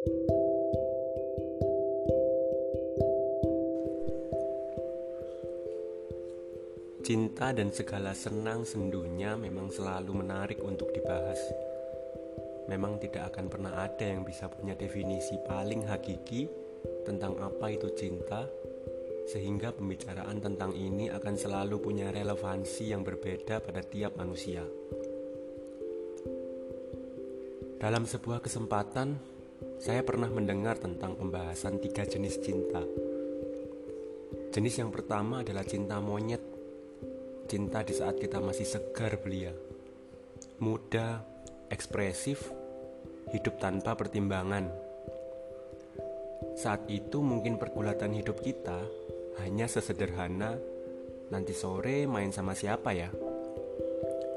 Cinta dan segala senang sendunya memang selalu menarik untuk dibahas. Memang tidak akan pernah ada yang bisa punya definisi paling hakiki tentang apa itu cinta, sehingga pembicaraan tentang ini akan selalu punya relevansi yang berbeda pada tiap manusia. Dalam sebuah kesempatan, saya pernah mendengar tentang pembahasan tiga jenis cinta. Jenis yang pertama adalah cinta monyet Cinta di saat kita masih segar belia, muda, ekspresif, hidup tanpa pertimbangan. Saat itu mungkin pergulatan hidup kita hanya sesederhana nanti sore main sama siapa ya?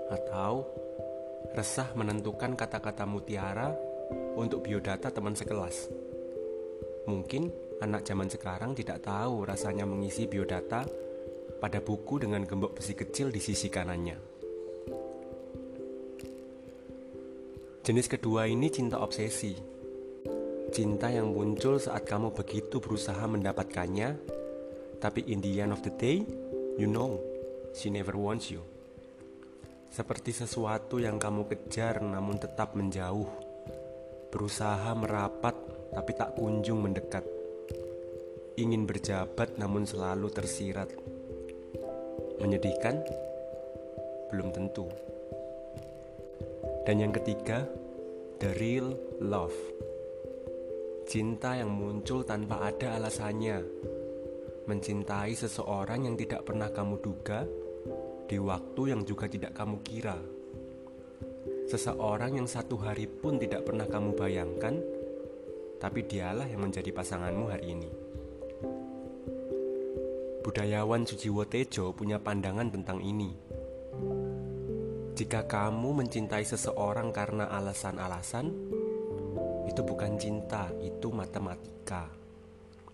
Atau resah menentukan kata-kata mutiara untuk biodata teman sekelas. Mungkin anak zaman sekarang tidak tahu rasanya mengisi biodata pada buku dengan gembok besi kecil di sisi kanannya. Jenis kedua ini cinta obsesi. Cinta yang muncul saat kamu begitu berusaha mendapatkannya, tapi in the end of the day, you know, she never wants you. Seperti sesuatu yang kamu kejar namun tetap menjauh. Berusaha merapat tapi tak kunjung mendekat. Ingin berjabat namun selalu tersirat. Menyedihkan? Belum tentu. Dan yang ketiga, the real love. Cinta yang muncul tanpa ada alasannya. Mencintai seseorang yang tidak pernah kamu duga di waktu yang juga tidak kamu kira. Seseorang yang satu hari pun tidak pernah kamu bayangkan, tapi dialah yang menjadi pasanganmu hari ini. Budayawan Sujiwo Tejo punya pandangan tentang ini. Jika kamu mencintai seseorang karena alasan-alasan, itu bukan cinta, itu matematika.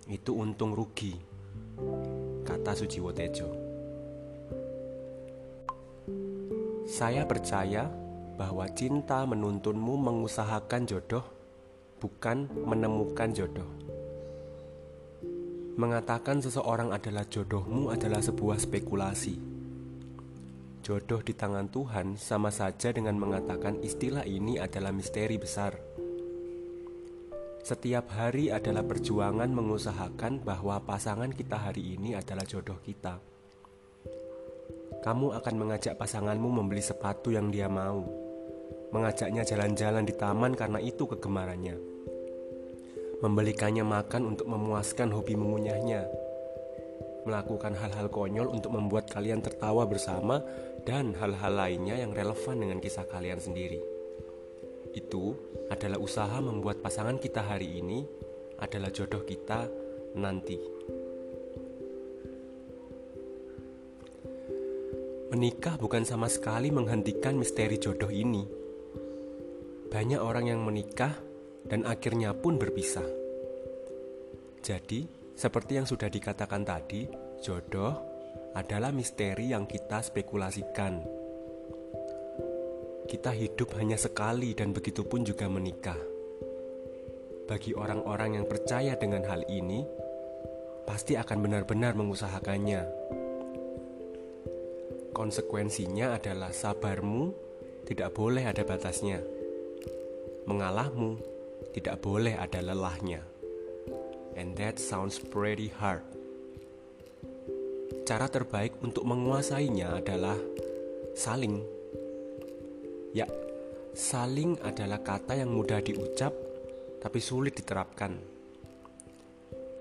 Itu untung rugi, kata Sujiwo Tejo. Saya percaya bahwa cinta menuntunmu mengusahakan jodoh, bukan menemukan jodoh. Mengatakan seseorang adalah jodohmu adalah sebuah spekulasi. Jodoh di tangan Tuhan sama saja dengan mengatakan istilah ini adalah misteri besar. Setiap hari adalah perjuangan mengusahakan bahwa pasangan kita hari ini adalah jodoh kita. Kamu akan mengajak pasanganmu membeli sepatu yang dia mau, mengajaknya jalan-jalan di taman karena itu kegemarannya membelikannya makan untuk memuaskan hobi mengunyahnya, melakukan hal-hal konyol untuk membuat kalian tertawa bersama, dan hal-hal lainnya yang relevan dengan kisah kalian sendiri. Itu adalah usaha membuat pasangan kita hari ini adalah jodoh kita nanti. Menikah bukan sama sekali menghentikan misteri jodoh ini. Banyak orang yang menikah dan akhirnya pun berpisah. Jadi, seperti yang sudah dikatakan tadi, jodoh adalah misteri yang kita spekulasikan. Kita hidup hanya sekali dan begitu pun juga menikah. Bagi orang-orang yang percaya dengan hal ini, pasti akan benar-benar mengusahakannya. Konsekuensinya adalah sabarmu tidak boleh ada batasnya. Mengalahmu tidak boleh ada lelahnya. And that sounds pretty hard. Cara terbaik untuk menguasainya adalah saling. Ya, saling adalah kata yang mudah diucap tapi sulit diterapkan.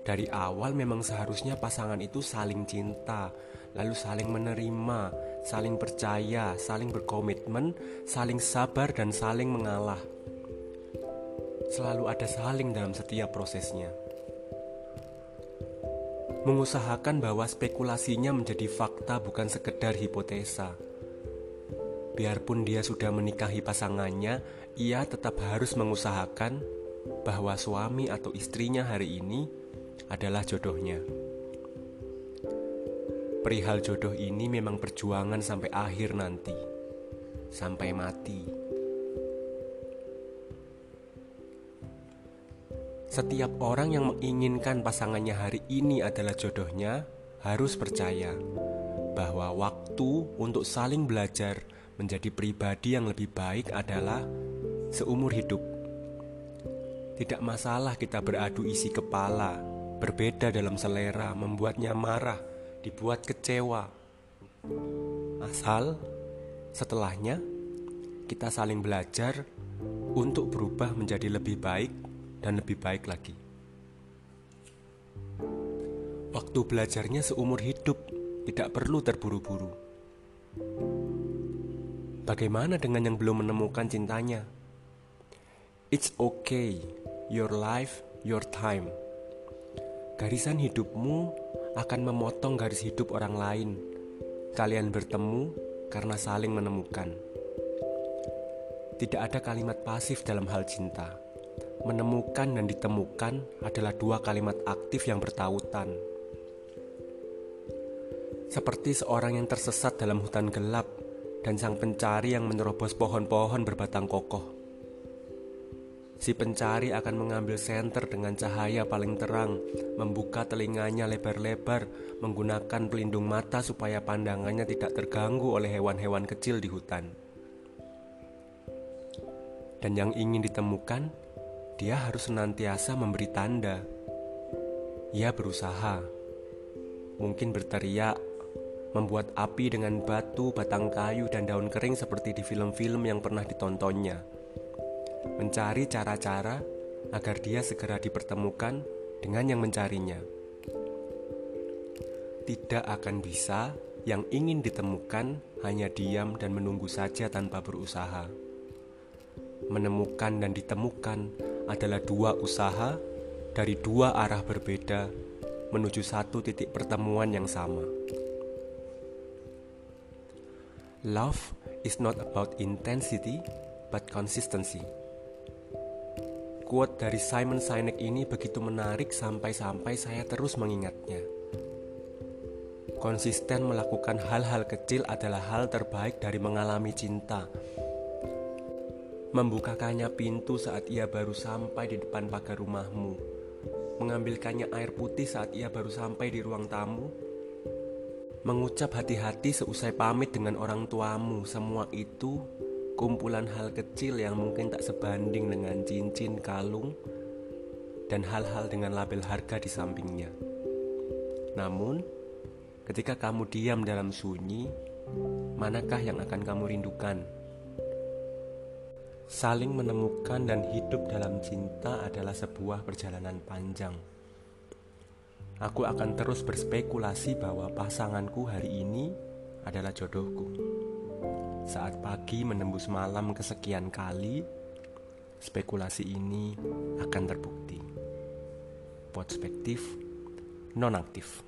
Dari awal memang seharusnya pasangan itu saling cinta, lalu saling menerima, saling percaya, saling berkomitmen, saling sabar, dan saling mengalah selalu ada saling dalam setiap prosesnya. Mengusahakan bahwa spekulasinya menjadi fakta bukan sekedar hipotesa. Biarpun dia sudah menikahi pasangannya, ia tetap harus mengusahakan bahwa suami atau istrinya hari ini adalah jodohnya. Perihal jodoh ini memang perjuangan sampai akhir nanti, sampai mati. Setiap orang yang menginginkan pasangannya hari ini adalah jodohnya harus percaya bahwa waktu untuk saling belajar menjadi pribadi yang lebih baik adalah seumur hidup. Tidak masalah kita beradu isi kepala, berbeda dalam selera, membuatnya marah, dibuat kecewa. Asal setelahnya kita saling belajar untuk berubah menjadi lebih baik dan lebih baik lagi. Waktu belajarnya seumur hidup, tidak perlu terburu-buru. Bagaimana dengan yang belum menemukan cintanya? It's okay, your life, your time. Garisan hidupmu akan memotong garis hidup orang lain. Kalian bertemu karena saling menemukan. Tidak ada kalimat pasif dalam hal cinta. Menemukan dan ditemukan adalah dua kalimat aktif yang bertautan. Seperti seorang yang tersesat dalam hutan gelap dan sang pencari yang menerobos pohon-pohon berbatang kokoh. Si pencari akan mengambil senter dengan cahaya paling terang, membuka telinganya lebar-lebar, menggunakan pelindung mata supaya pandangannya tidak terganggu oleh hewan-hewan kecil di hutan. Dan yang ingin ditemukan, dia harus senantiasa memberi tanda. Ia berusaha, mungkin berteriak, membuat api dengan batu, batang kayu, dan daun kering seperti di film-film yang pernah ditontonnya. Mencari cara-cara agar dia segera dipertemukan dengan yang mencarinya. Tidak akan bisa yang ingin ditemukan hanya diam dan menunggu saja tanpa berusaha. Menemukan dan ditemukan adalah dua usaha dari dua arah berbeda menuju satu titik pertemuan yang sama. Love is not about intensity, but consistency. Quote dari Simon Sinek ini begitu menarik sampai-sampai saya terus mengingatnya. Konsisten melakukan hal-hal kecil adalah hal terbaik dari mengalami cinta. Membukakannya pintu saat ia baru sampai di depan pagar rumahmu, mengambilkannya air putih saat ia baru sampai di ruang tamu, Mengucap hati-hati seusai pamit dengan orang tuamu, semua itu kumpulan hal kecil yang mungkin tak sebanding dengan cincin, kalung, dan hal-hal dengan label harga di sampingnya. Namun, ketika kamu diam dalam sunyi, manakah yang akan kamu rindukan? Saling menemukan dan hidup dalam cinta adalah sebuah perjalanan panjang aku akan terus berspekulasi bahwa pasanganku hari ini adalah jodohku. Saat pagi menembus malam kesekian kali, spekulasi ini akan terbukti. Perspektif nonaktif.